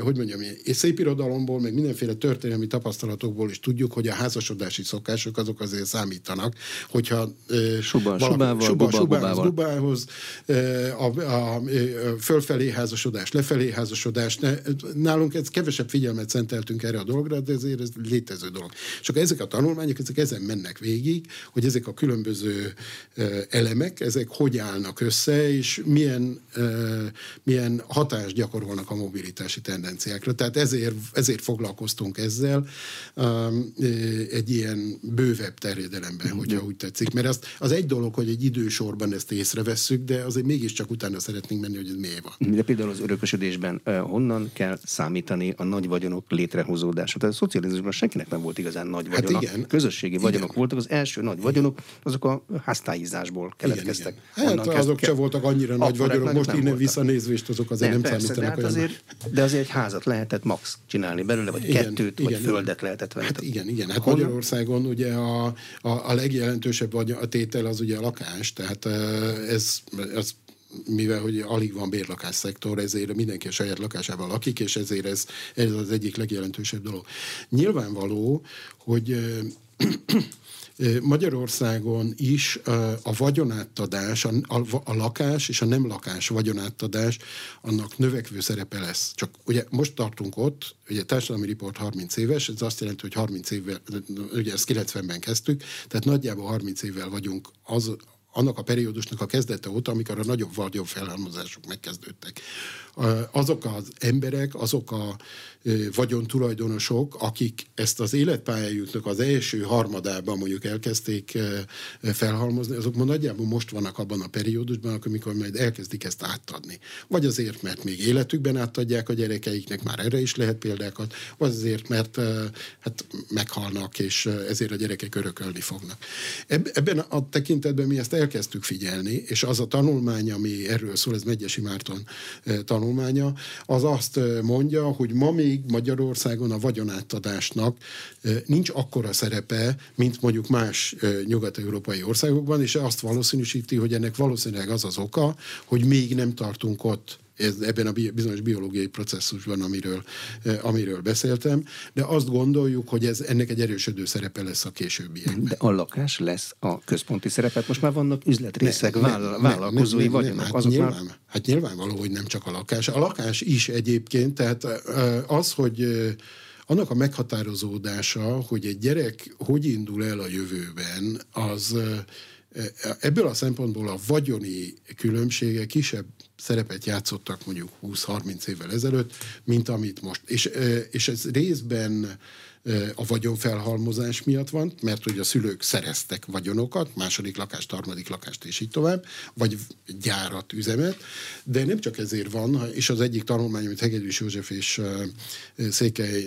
[SPEAKER 2] hogy mondjam, és szép irodalomból, meg mindenféle történelmi tapasztalatokból is tudjuk, hogy a házasodási szokások azok azért számítanak, hogyha
[SPEAKER 1] Suba, valaki, subával, suba, buba,
[SPEAKER 2] subához, bubához, a, a, a fölfelé házasodás, lefelé házasodás, ne, nálunk ez kevesebb figyelmet szenteltünk erre a dologra, de ezért ez létező dolog. Csak ezek a tanulmányok, ezek ezen mennek végig, hogy ezek a különböző elemek, ezek hogy állnak össze, és milyen, milyen hatást gyakorolnak a mobilitás mobilitási tendenciákra. Tehát ezért, ezért foglalkoztunk ezzel um, egy ilyen bővebb terjedelemben, mm-hmm. hogyha úgy tetszik. Mert az, az egy dolog, hogy egy idősorban ezt észrevesszük, de azért mégiscsak utána szeretnénk menni, hogy ez miért van.
[SPEAKER 1] De például az örökösödésben uh, honnan kell számítani a nagy vagyonok létrehozódását? Tehát a szocializmusban senkinek nem volt igazán nagy vagyona. Hát igen. Közösségi igen. vagyonok voltak, az első nagy vagyonok, azok a háztályizásból keletkeztek.
[SPEAKER 2] Igen, igen. Hát azok se voltak annyira nagy vagyonok, most innen visszanézvést azok azért nem, nem persze, számítanak
[SPEAKER 1] hát azért de azért egy házat lehetett max csinálni belőle, vagy igen, kettőt, igen, vagy igen, földet lehetett venni.
[SPEAKER 2] Hát igen, igen. Hát Honnan? Magyarországon ugye a, a, a legjelentősebb a tétel az ugye a lakás, tehát ez, ez mivel hogy alig van szektor, ezért mindenki a saját lakásában lakik, és ezért ez, ez az egyik legjelentősebb dolog. Nyilvánvaló, hogy Magyarországon is a vagyonátadás, a, a, a lakás és a nem lakás vagyonátadás, annak növekvő szerepe lesz. Csak ugye most tartunk ott, ugye társadalmi riport 30 éves, ez azt jelenti, hogy 30 évvel, ugye ezt 90-ben kezdtük, tehát nagyjából 30 évvel vagyunk az, annak a periódusnak a kezdete óta, amikor a nagyobb vagyobb felhalmozások megkezdődtek. Azok az emberek, azok a vagyon tulajdonosok, akik ezt az életpályájuknak az első harmadában mondjuk elkezdték felhalmozni, azok ma nagyjából most vannak abban a periódusban, amikor majd elkezdik ezt átadni. Vagy azért, mert még életükben átadják a gyerekeiknek, már erre is lehet példákat, vagy azért, mert hát meghalnak, és ezért a gyerekek örökölni fognak. Ebben a tekintetben mi ezt elkezdtük figyelni, és az a tanulmány, ami erről szól, ez Megyesi Márton tanulmánya, az azt mondja, hogy ma még Magyarországon a vagyonátadásnak nincs akkora szerepe, mint mondjuk más nyugat-európai országokban, és azt valószínűsíti, hogy ennek valószínűleg az az oka, hogy még nem tartunk ott ez, ebben a bizonyos biológiai processzusban, amiről, amiről beszéltem, de azt gondoljuk, hogy ez ennek egy erősödő szerepe lesz a későbbiekben.
[SPEAKER 1] De a lakás lesz a központi szerepet. Most már vannak üzletrészek, ne, vállal, ne, vállalkozói ne, ne, vagyonok.
[SPEAKER 2] Hát, azok nyilván, már... hát nyilvánvaló, hogy nem csak a lakás. A lakás is egyébként, tehát az, hogy annak a meghatározódása, hogy egy gyerek hogy indul el a jövőben, az ebből a szempontból a vagyoni különbségek kisebb szerepet játszottak mondjuk 20-30 évvel ezelőtt, mint amit most. És, és ez részben a vagyonfelhalmozás miatt van, mert hogy a szülők szereztek vagyonokat, második lakást, harmadik lakást és így tovább, vagy gyárat, üzemet, de nem csak ezért van, és az egyik tanulmány, amit Hegedűs József és Székely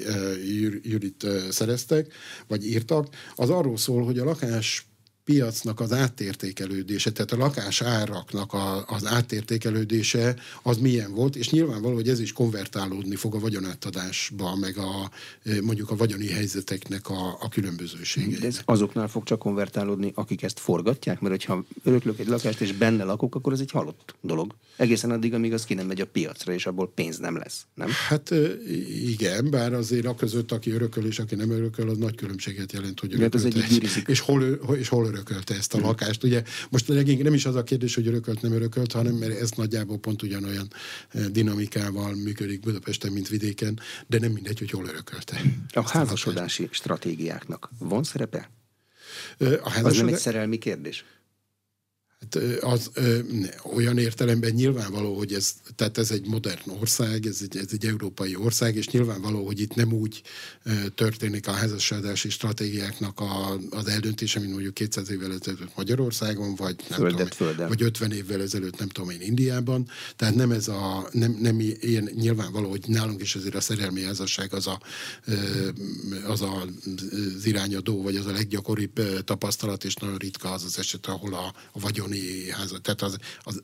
[SPEAKER 2] Judit szereztek, vagy írtak, az arról szól, hogy a lakás piacnak az átértékelődése, tehát a lakás áraknak a, az átértékelődése az milyen volt, és nyilvánvaló, hogy ez is konvertálódni fog a vagyonátadásba, meg a, mondjuk a vagyoni helyzeteknek a, a különbözősége.
[SPEAKER 1] De ez azoknál fog csak konvertálódni, akik ezt forgatják, mert hogyha öröklök egy lakást és benne lakok, akkor ez egy halott dolog. Egészen addig, amíg az ki nem megy a piacra, és abból pénz nem lesz, nem?
[SPEAKER 2] Hát igen, bár azért a között, aki örököl és aki nem örököl, az nagy különbséget jelent, hogy örököl. És hol, és hol örökölte ezt a hmm. lakást. Ugye most legink nem is az a kérdés, hogy örökölt, nem örökölt, hanem mert ez nagyjából pont ugyanolyan eh, dinamikával működik Budapesten, mint vidéken, de nem mindegy, hogy hol örökölte.
[SPEAKER 1] A házasodási stratégiáknak van szerepe? A házasodás... Az nem egy szerelmi kérdés?
[SPEAKER 2] Hát az ö, olyan értelemben nyilvánvaló, hogy ez, tehát ez egy modern ország, ez egy, ez egy európai ország, és nyilvánvaló, hogy itt nem úgy ö, történik a házasságási stratégiáknak a, az eldöntése, mint mondjuk 200 évvel ezelőtt Magyarországon, vagy, nem Földet, tudom, vagy 50 évvel ezelőtt, nem tudom én, Indiában. Tehát nem ez a, nem, nem ilyen nyilvánvaló, hogy nálunk is azért a szerelmi házasság az a, ö, az, a, az irányadó, vagy az a leggyakoribb tapasztalat, és nagyon ritka az az eset, ahol a, a vagyon otthoni házat, tehát az, az,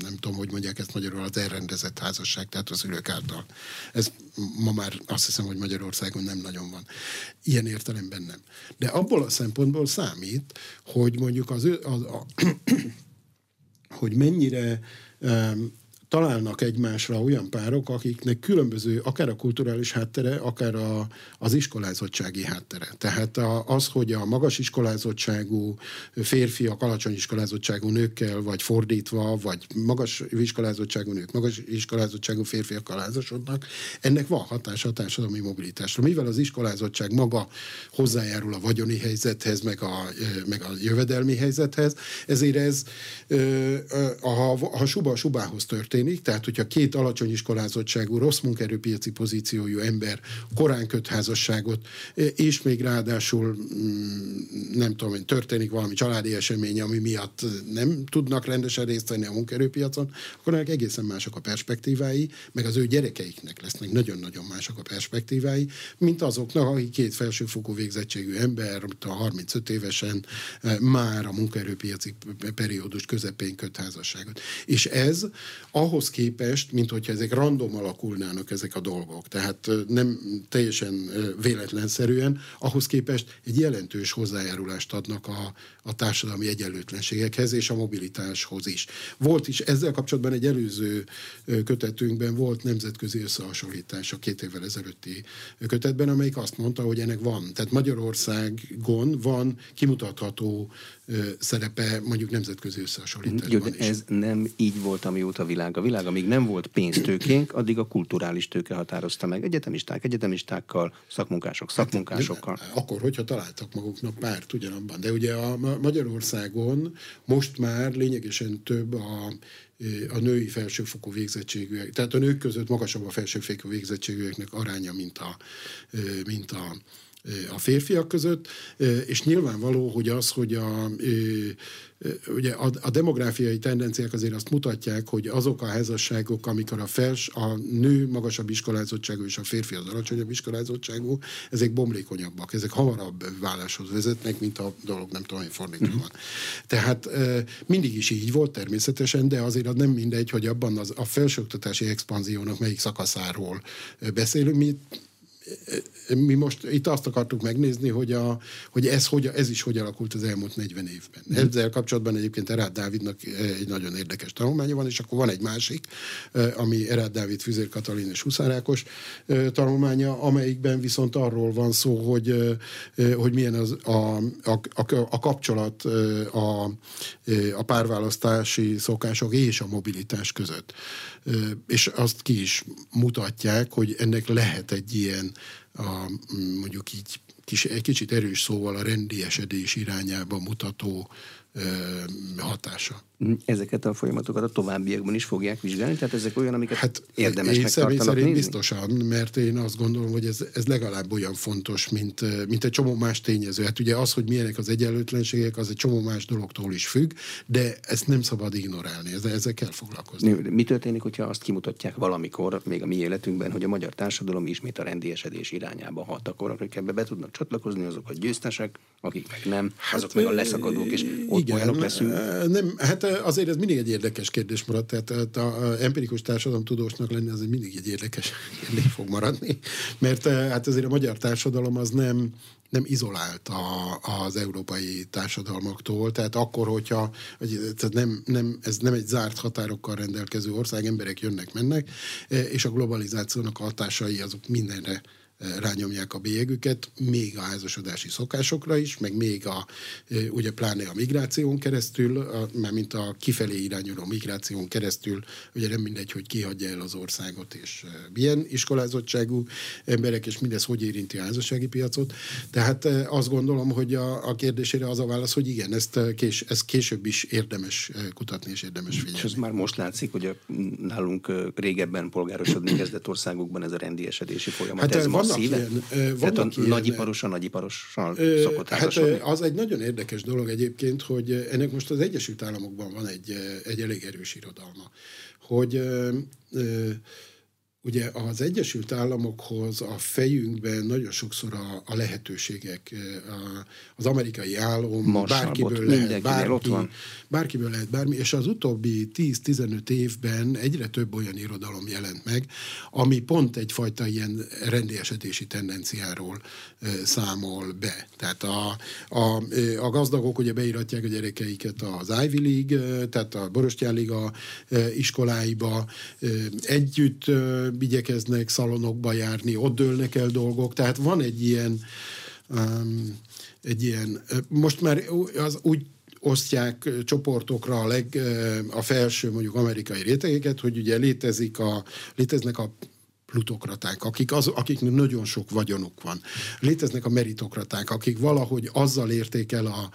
[SPEAKER 2] nem tudom, hogy mondják ezt magyarul, az elrendezett házasság, tehát az ülők által. Ez ma már azt hiszem, hogy Magyarországon nem nagyon van. Ilyen értelemben nem. De abból a szempontból számít, hogy mondjuk az, az a, *clears throat* hogy mennyire találnak egymásra olyan párok, akiknek különböző, akár a kulturális háttere, akár a, az iskolázottsági háttere. Tehát a, az, hogy a magas iskolázottságú férfiak alacsony iskolázottságú nőkkel, vagy fordítva, vagy magas iskolázottságú nők, magas iskolázottságú férfiakkal házasodnak, ennek van hatása a társadalmi mobilitásra. Mivel az iskolázottság maga hozzájárul a vagyoni helyzethez, meg a, meg a jövedelmi helyzethez, ezért ez a, a suba a subához történik, történik, tehát hogyha két alacsony iskolázottságú, rossz munkaerőpiaci pozíciójú ember korán köt házasságot, és még ráadásul mm, nem tudom, történik valami családi esemény, ami miatt nem tudnak rendesen részt venni a munkaerőpiacon, akkor ennek egészen mások a perspektívái, meg az ő gyerekeiknek lesznek nagyon-nagyon mások a perspektívái, mint azoknak, akik két felsőfokú végzettségű ember, a 35 évesen eh, már a munkaerőpiaci periódus közepén köt házasságot. És ez ahhoz képest, mint hogyha ezek random alakulnának ezek a dolgok, tehát nem teljesen véletlenszerűen, ahhoz képest egy jelentős hozzájárulást adnak a, a társadalmi egyenlőtlenségekhez és a mobilitáshoz is. Volt is ezzel kapcsolatban egy előző kötetünkben volt nemzetközi összehasonlítás a két évvel ezelőtti kötetben, amelyik azt mondta, hogy ennek van. Tehát Magyarországon van kimutatható szerepe mondjuk nemzetközi összehasonlításban Jó, de
[SPEAKER 1] is. ez nem így volt, amióta világ a világ. Amíg nem volt pénztőkénk, *clears throat* addig a kulturális tőke határozta meg. Egyetemisták, egyetemistákkal, szakmunkások, szakmunkásokkal.
[SPEAKER 2] Hát, akkor, hogyha találtak maguknak párt ugyanabban. De ugye a Magyarországon most már lényegesen több a a női felsőfokú végzettségűek, tehát a nők között magasabb a felsőfokú végzettségűeknek aránya, mint a, mint a a férfiak között, és nyilvánvaló, hogy az, hogy a, ugye a, a demográfiai tendenciák azért azt mutatják, hogy azok a házasságok, amikor a, fels, a nő magasabb iskolázottságú és a férfi az alacsonyabb iskolázottságú, ezek bomlékonyabbak, ezek hamarabb válláshoz vezetnek, mint a dolog nem tudom, hogy fordítva mhm. van. Tehát mindig is így volt természetesen, de azért az nem mindegy, hogy abban az, a felsőoktatási expanziónak melyik szakaszáról beszélünk. Mi mi most itt azt akartuk megnézni, hogy, a, hogy ez, hogy, ez is hogy alakult az elmúlt 40 évben. Mm. Ezzel kapcsolatban egyébként Erád Dávidnak egy nagyon érdekes tanulmánya van, és akkor van egy másik, ami Erád Dávid Füzér Katalin és Huszárákos tanulmánya, amelyikben viszont arról van szó, hogy, hogy milyen az a, a, a, a kapcsolat a, a párválasztási szokások és a mobilitás között. És azt ki is mutatják, hogy ennek lehet egy ilyen a, mondjuk így kis, egy kicsit erős szóval a rendiesedés irányába mutató hatása.
[SPEAKER 1] Ezeket a folyamatokat a továbbiakban is fogják vizsgálni? Tehát ezek olyan, amiket hát érdemesnek
[SPEAKER 2] én
[SPEAKER 1] tartanak
[SPEAKER 2] szerint
[SPEAKER 1] nézni?
[SPEAKER 2] biztosan, mert én azt gondolom, hogy ez, ez legalább olyan fontos, mint, mint egy csomó más tényező. Hát ugye az, hogy milyenek az egyenlőtlenségek, az egy csomó más dologtól is függ, de ezt nem szabad ignorálni, ezzel, kell foglalkozni.
[SPEAKER 1] Mi történik, hogyha azt kimutatják valamikor, még a mi életünkben, hogy a magyar társadalom ismét a rendiesedés irányába hat, akkor akik ebbe be tudnak csatlakozni, azok a győztesek, akik meg nem, azok hát, meg a leszakadók, és ott igen, olyanok leszünk.
[SPEAKER 2] Nem, hát azért ez mindig egy érdekes kérdés marad, tehát a empirikus tudósnak lenni az mindig egy érdekes *laughs* kérdés fog maradni, mert hát azért a magyar társadalom az nem, nem izolált a, az európai társadalmaktól, tehát akkor, hogyha tehát nem, nem, ez nem egy zárt határokkal rendelkező ország, emberek jönnek, mennek, és a globalizációnak a hatásai azok mindenre rányomják a bélyegüket, még a házasodási szokásokra is, meg még a, ugye pláne a migráción keresztül, mert mint a kifelé irányuló migráción keresztül, ugye nem mindegy, hogy kihagyja el az országot, és milyen iskolázottságú emberek, és mindez hogy érinti a házassági piacot. Tehát azt gondolom, hogy a, a kérdésére az a válasz, hogy igen, ezt, kés, ezt később is érdemes kutatni, és érdemes figyelni. És
[SPEAKER 1] ez már most látszik, hogy a nálunk régebben polgárosodni kezdett országokban ez a rendiesedési folyamat. Hát ez van masszíve? Ilyen, Tehát a ilyen, nagyiparos a nagyiparossal szokott
[SPEAKER 2] Hát az egy nagyon érdekes dolog egyébként, hogy ennek most az Egyesült Államokban van egy, egy elég erős irodalma, hogy Ugye az Egyesült Államokhoz a fejünkben nagyon sokszor a, a lehetőségek, a, az amerikai álom, Marshall bárkiből lehet bármi, ott van. bárkiből lehet bármi, és az utóbbi 10-15 évben egyre több olyan irodalom jelent meg, ami pont egyfajta ilyen rendélyesedési tendenciáról e, számol be. Tehát a, a, a gazdagok ugye beiratják a gyerekeiket az Ivy League, tehát a Borostyán Liga iskoláiba, együtt igyekeznek szalonokba járni, ott dőlnek el dolgok, tehát van egy ilyen, egy ilyen most már az úgy osztják csoportokra a, leg, a felső mondjuk amerikai rétegeket, hogy ugye létezik a, léteznek a plutokraták, akik az, akiknek nagyon sok vagyonuk van. Léteznek a meritokraták, akik valahogy azzal érték el a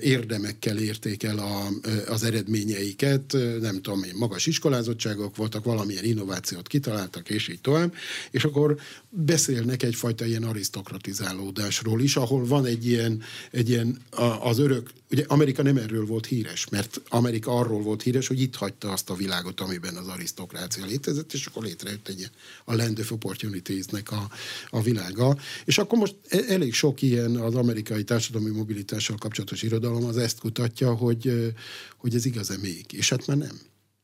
[SPEAKER 2] érdemekkel érték el a, az eredményeiket, nem tudom én, magas iskolázottságok voltak, valamilyen innovációt kitaláltak, és így tovább, és akkor beszélnek egyfajta ilyen arisztokratizálódásról is, ahol van egy ilyen, egy ilyen az örök, ugye Amerika nem erről volt híres, mert Amerika arról volt híres, hogy itt hagyta azt a világot, amiben az arisztokrácia létezett, és akkor létrejött egy a Land of Opportunitiesnek a, a világa. És akkor most e, elég sok ilyen az amerikai társadalmi mobilitással kapcsolatos irodalom az ezt kutatja, hogy, hogy ez igaz-e még. És hát már nem.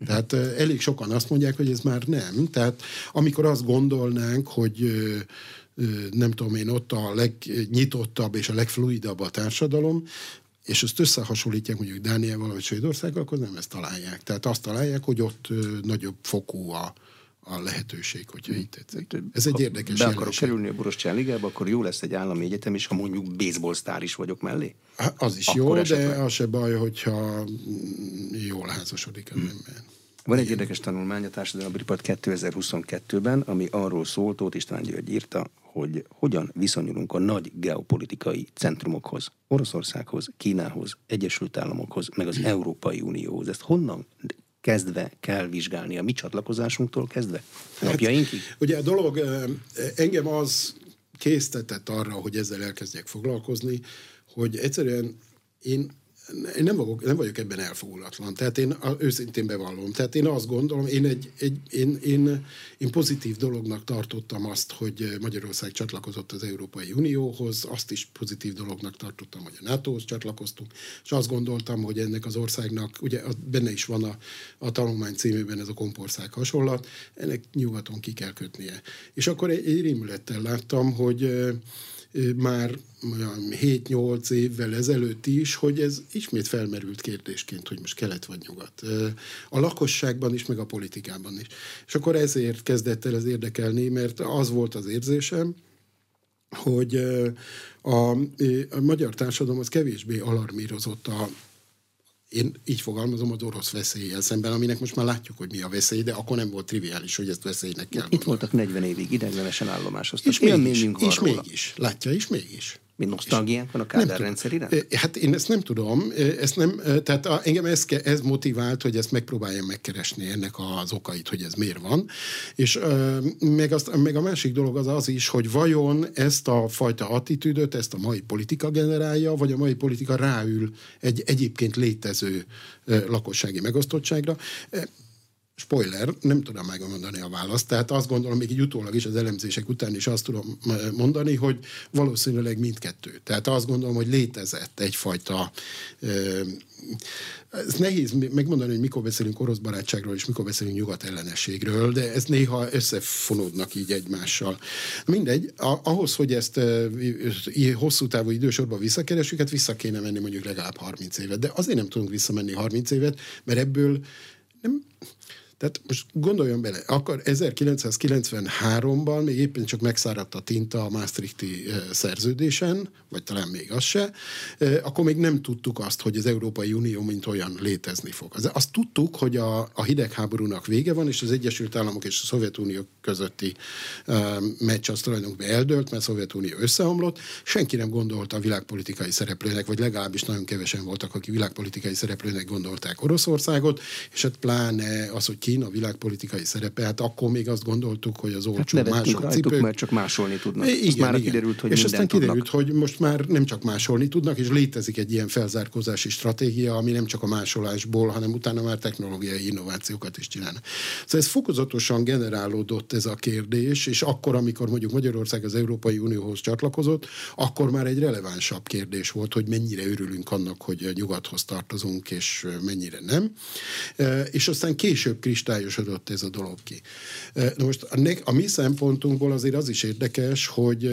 [SPEAKER 2] Tehát elég sokan azt mondják, hogy ez már nem. Tehát amikor azt gondolnánk, hogy nem tudom én, ott a legnyitottabb és a legfluidabb a társadalom, és ezt összehasonlítják mondjuk Dánielval vagy Svédországgal, akkor nem ezt találják. Tehát azt találják, hogy ott nagyobb fokú a, a lehetőség, hogyha így tetszik. Ez egy ha érdekes
[SPEAKER 1] be akarok kerülni a Borostyán Ligába, akkor jó lesz egy állami egyetem, és ha mondjuk baseball sztár is vagyok mellé?
[SPEAKER 2] Az is akkor jó, esetleg... de az se baj, hogyha jól házasodik az hmm. ember.
[SPEAKER 1] Van egy érdekes tanulmány a Társadalmi Riport 2022-ben, ami arról szólt, Tóth István György írta, hogy hogyan viszonyulunk a nagy geopolitikai centrumokhoz, Oroszországhoz, Kínához, Egyesült Államokhoz, meg az Európai Unióhoz. Ezt honnan kezdve kell vizsgálni, a mi csatlakozásunktól kezdve, napjainkig? Hát,
[SPEAKER 2] ugye a dolog, engem az késztetett arra, hogy ezzel elkezdjek foglalkozni, hogy egyszerűen én én nem, vagyok, nem vagyok ebben elfogulatlan. Tehát én őszintén bevallom. Tehát én azt gondolom, én, egy, egy, én, én, én pozitív dolognak tartottam azt, hogy Magyarország csatlakozott az Európai Unióhoz, azt is pozitív dolognak tartottam, hogy a NATO-hoz csatlakoztunk, és azt gondoltam, hogy ennek az országnak, ugye benne is van a, a tanulmány címében ez a kompország hasonlat, ennek nyugaton ki kell kötnie. És akkor egy, egy rémülettel láttam, hogy már 7-8 évvel ezelőtt is, hogy ez ismét felmerült kérdésként, hogy most kelet vagy nyugat. A lakosságban is, meg a politikában is. És akkor ezért kezdett el ez érdekelni, mert az volt az érzésem, hogy a, a magyar társadalom az kevésbé alarmírozott a, én így fogalmazom az orosz veszéllyel szemben, aminek most már látjuk, hogy mi a veszély, de akkor nem volt triviális, hogy ezt veszélynek kell
[SPEAKER 1] Itt voltak 40 évig ideglenesen állomásoztak.
[SPEAKER 2] És mégis, és mégis, látja, és mégis.
[SPEAKER 1] Mi nosztalgiánk van a Kádár rendszer iránt?
[SPEAKER 2] Hát én ezt nem tudom, ezt nem, tehát a, engem ez, ez motivált, hogy ezt megpróbáljam megkeresni ennek az okait, hogy ez miért van. És meg, azt, meg a másik dolog az az is, hogy vajon ezt a fajta attitűdöt, ezt a mai politika generálja, vagy a mai politika ráül egy egyébként létező lakossági megosztottságra spoiler, nem tudom megmondani a választ, tehát azt gondolom, még így utólag is az elemzések után is azt tudom mondani, hogy valószínűleg mindkettő. Tehát azt gondolom, hogy létezett egyfajta ez nehéz megmondani, hogy mikor beszélünk orosz barátságról, és mikor beszélünk nyugat ellenességről, de ez néha összefonódnak így egymással. Mindegy, ahhoz, hogy ezt hosszú távú idősorban visszakeressük, hát vissza kéne menni mondjuk legalább 30 évet. De azért nem tudunk visszamenni 30 évet, mert ebből nem, tehát most gondoljon bele, akkor 1993-ban még éppen csak megszáradt a tinta a Maastrichti szerződésen, vagy talán még az se, akkor még nem tudtuk azt, hogy az Európai Unió mint olyan létezni fog. Azt tudtuk, hogy a, a hidegháborúnak vége van, és az Egyesült Államok és a Szovjetunió közötti meccs az tulajdonképpen eldőlt, mert a Szovjetunió összeomlott. Senki nem gondolta a világpolitikai szereplőnek, vagy legalábbis nagyon kevesen voltak, akik világpolitikai szereplőnek gondolták Oroszországot, és hát pláne az, hogy Kína világpolitikai szerepe, hát akkor még azt gondoltuk, hogy az olcsó hát mások
[SPEAKER 1] rajtuk, cipők... mert csak másolni tudnak. Igen, Most már igen. kiderült, hogy
[SPEAKER 2] És aztán
[SPEAKER 1] tudnak.
[SPEAKER 2] kiderült, hogy most már nem csak másolni tudnak, és létezik egy ilyen felzárkózási stratégia, ami nem csak a másolásból, hanem utána már technológiai innovációkat is csinál. Szóval ez fokozatosan generálódott ez a kérdés, és akkor, amikor mondjuk Magyarország az Európai Unióhoz csatlakozott, akkor már egy relevánsabb kérdés volt, hogy mennyire örülünk annak, hogy nyugathoz tartozunk, és mennyire nem. E, és aztán később kristályosodott ez a dolog ki. Na most a, a mi szempontunkból azért az is érdekes, hogy,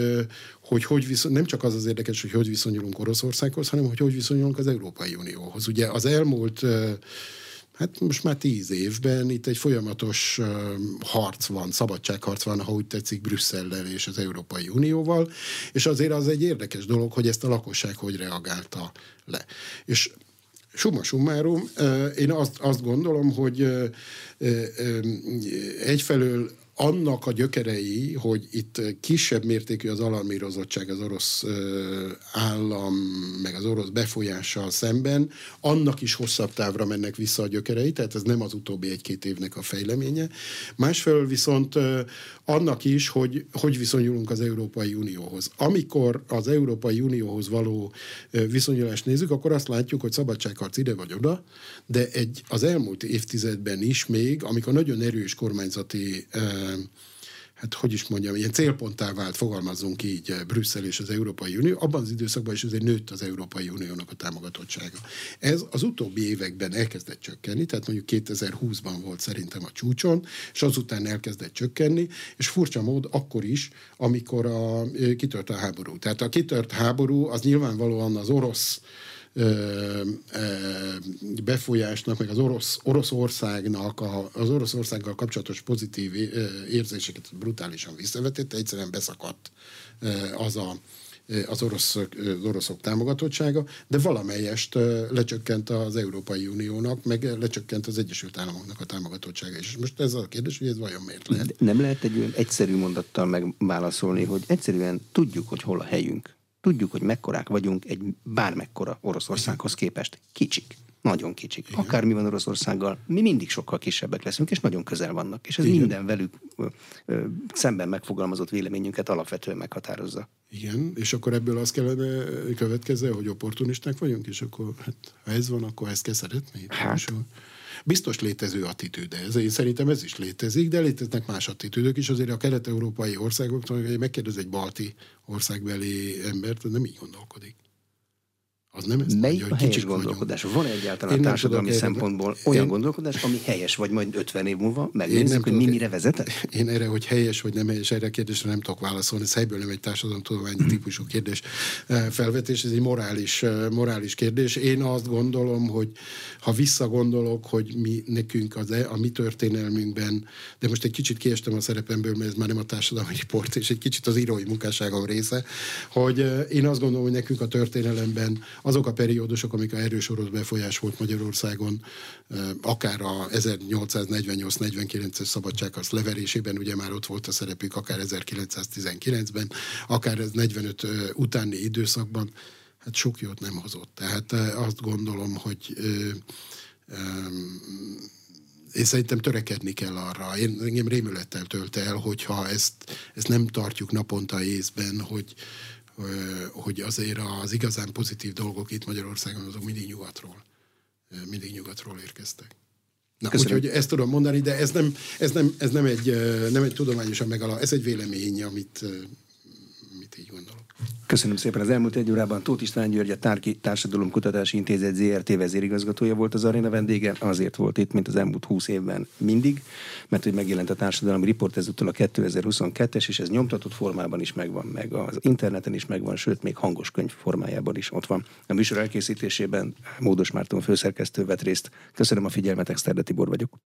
[SPEAKER 2] hogy, hogy viszony, nem csak az az érdekes, hogy hogy viszonyulunk Oroszországhoz, hanem hogy hogy viszonyulunk az Európai Unióhoz. Ugye az elmúlt Hát most már tíz évben itt egy folyamatos harc van, szabadságharc van, ha úgy tetszik, Brüsszellel és az Európai Unióval, és azért az egy érdekes dolog, hogy ezt a lakosság hogy reagálta le. És summa summarum, én azt, azt gondolom, hogy egyfelől annak a gyökerei, hogy itt kisebb mértékű az alarmírozottság az orosz állam, meg az orosz befolyással szemben, annak is hosszabb távra mennek vissza a gyökerei, tehát ez nem az utóbbi egy-két évnek a fejleménye. Másfelől viszont annak is, hogy hogy viszonyulunk az Európai Unióhoz. Amikor az Európai Unióhoz való viszonyulást nézzük, akkor azt látjuk, hogy szabadságharc ide vagy oda, de egy, az elmúlt évtizedben is még, amikor nagyon erős kormányzati hát hogy is mondjam, ilyen célponttá vált, fogalmazzunk így, Brüsszel és az Európai Unió, abban az időszakban is azért nőtt az Európai Uniónak a támogatottsága. Ez az utóbbi években elkezdett csökkenni, tehát mondjuk 2020-ban volt szerintem a csúcson, és azután elkezdett csökkenni, és furcsa mód akkor is, amikor a, kitört a háború. Tehát a kitört háború az nyilvánvalóan az orosz befolyásnak, meg az orosz, Oroszországnak, a, az Oroszországgal kapcsolatos pozitív érzéseket brutálisan visszavetette, egyszerűen beszakadt az a az, orosz, az oroszok támogatottsága, de valamelyest lecsökkent az Európai Uniónak, meg lecsökkent az Egyesült Államoknak a támogatottsága. És most ez a kérdés, hogy ez vajon miért lehet?
[SPEAKER 1] Nem lehet egy olyan egyszerű mondattal megválaszolni, hogy egyszerűen tudjuk, hogy hol a helyünk Tudjuk, hogy mekkorák vagyunk egy bármekkora Oroszországhoz képest. Kicsik. Nagyon kicsik. Igen. Akármi van Oroszországgal, mi mindig sokkal kisebbek leszünk, és nagyon közel vannak. És ez Igen. minden velük ö, ö, szemben megfogalmazott véleményünket alapvetően meghatározza.
[SPEAKER 2] Igen, és akkor ebből az kellene következze, hogy opportunisták vagyunk, és akkor hát, ha ez van, akkor ezt kell szeretni. Hát. Biztos létező attitűd ez. Én szerintem ez is létezik, de léteznek más attitűdök is. Azért a kelet-európai országoktól, hogy megkérdez egy balti országbeli embert, nem így gondolkodik.
[SPEAKER 1] Az nem ezt Melyik mondja, a helyes gondolkodás? Van egyáltalán Én társadalmi szempontból olyan én... gondolkodás, ami helyes, vagy majd 50 év múlva megnézzük, hogy mi mire vezetett?
[SPEAKER 2] Én erre, hogy helyes vagy nem helyes, erre a kérdésre nem tudok válaszolni. Ez helyből nem egy társadalomtudományi típusú kérdés felvetés, ez egy morális, morális kérdés. Én azt gondolom, hogy ha visszagondolok, hogy mi nekünk az, e- a mi történelmünkben, de most egy kicsit kiestem a szerepemből, mert ez már nem a társadalmi riport, és egy kicsit az írói munkásságom része, hogy én azt gondolom, hogy nekünk a történelemben azok a periódusok, amik a erős orosz befolyás volt Magyarországon, akár a 1848-49-es szabadságharc leverésében, ugye már ott volt a szerepük, akár 1919-ben, akár ez 45 utáni időszakban, hát sok jót nem hozott. Tehát azt gondolom, hogy én szerintem törekedni kell arra. Én, engem rémülettel tölt el, hogyha ezt, ezt nem tartjuk naponta észben, hogy, hogy azért az igazán pozitív dolgok itt Magyarországon azok mindig nyugatról, mindig nyugatról érkeztek. Na, úgyhogy ezt tudom mondani, de ez nem, ez nem, ez nem, egy, nem egy tudományosan megalap, ez egy vélemény, amit, amit így gondolok.
[SPEAKER 1] Köszönöm szépen. Az elmúlt egy órában Tóth István György, a Tárki Társadalomkutatási Intézet ZRT vezérigazgatója volt az aréna vendége. Azért volt itt, mint az elmúlt 20 évben mindig, mert hogy megjelent a társadalmi riport ezúttal a 2022-es, és ez nyomtatott formában is megvan, meg az interneten is megvan, sőt, még hangos könyv formájában is ott van. A műsor elkészítésében Módos Márton főszerkesztő vett részt. Köszönöm a figyelmet, Exterde Tibor vagyok.